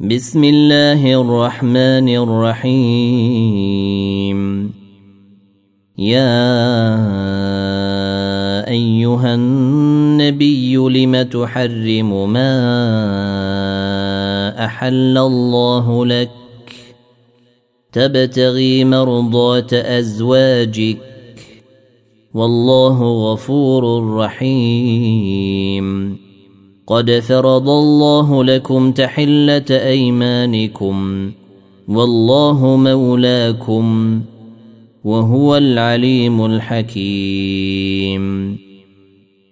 بسم الله الرحمن الرحيم. يا أيها النبي لم تحرم ما أحل الله لك؟ تبتغي مرضات أزواجك. والله غفور رحيم. قد فرض الله لكم تحلة أيمانكم والله مولاكم وهو العليم الحكيم.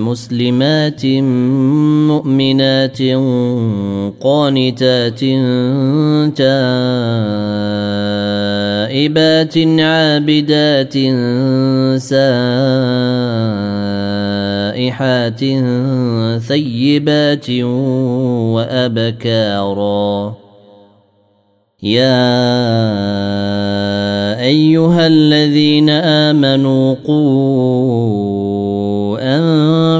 مسلمات مؤمنات قانتات تائبات عابدات سائحات ثيبات وأبكارا يا ايها الذين امنوا قوا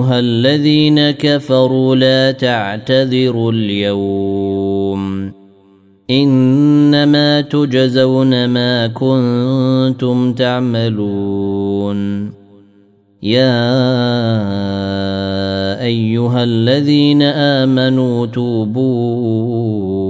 أيها الذين كفروا لا تعتذروا اليوم إنما تجزون ما كنتم تعملون يا أيها الذين آمنوا توبوا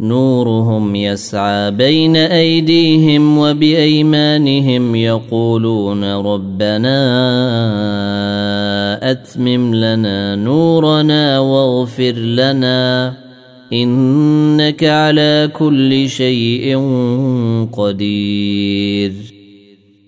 نورهم يسعى بين أيديهم وبأيمانهم يقولون ربنا أتمم لنا نورنا واغفر لنا إنك على كل شيء قدير.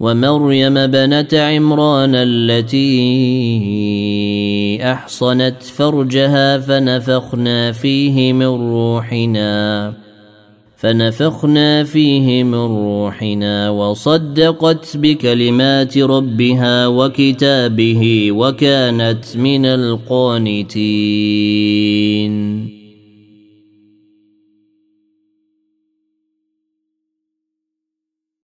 ومريم بنت عمران التي أحصنت فرجها فنفخنا فيه من روحنا فنفخنا فيه من روحنا وصدقت بكلمات ربها وكتابه وكانت من القانتين.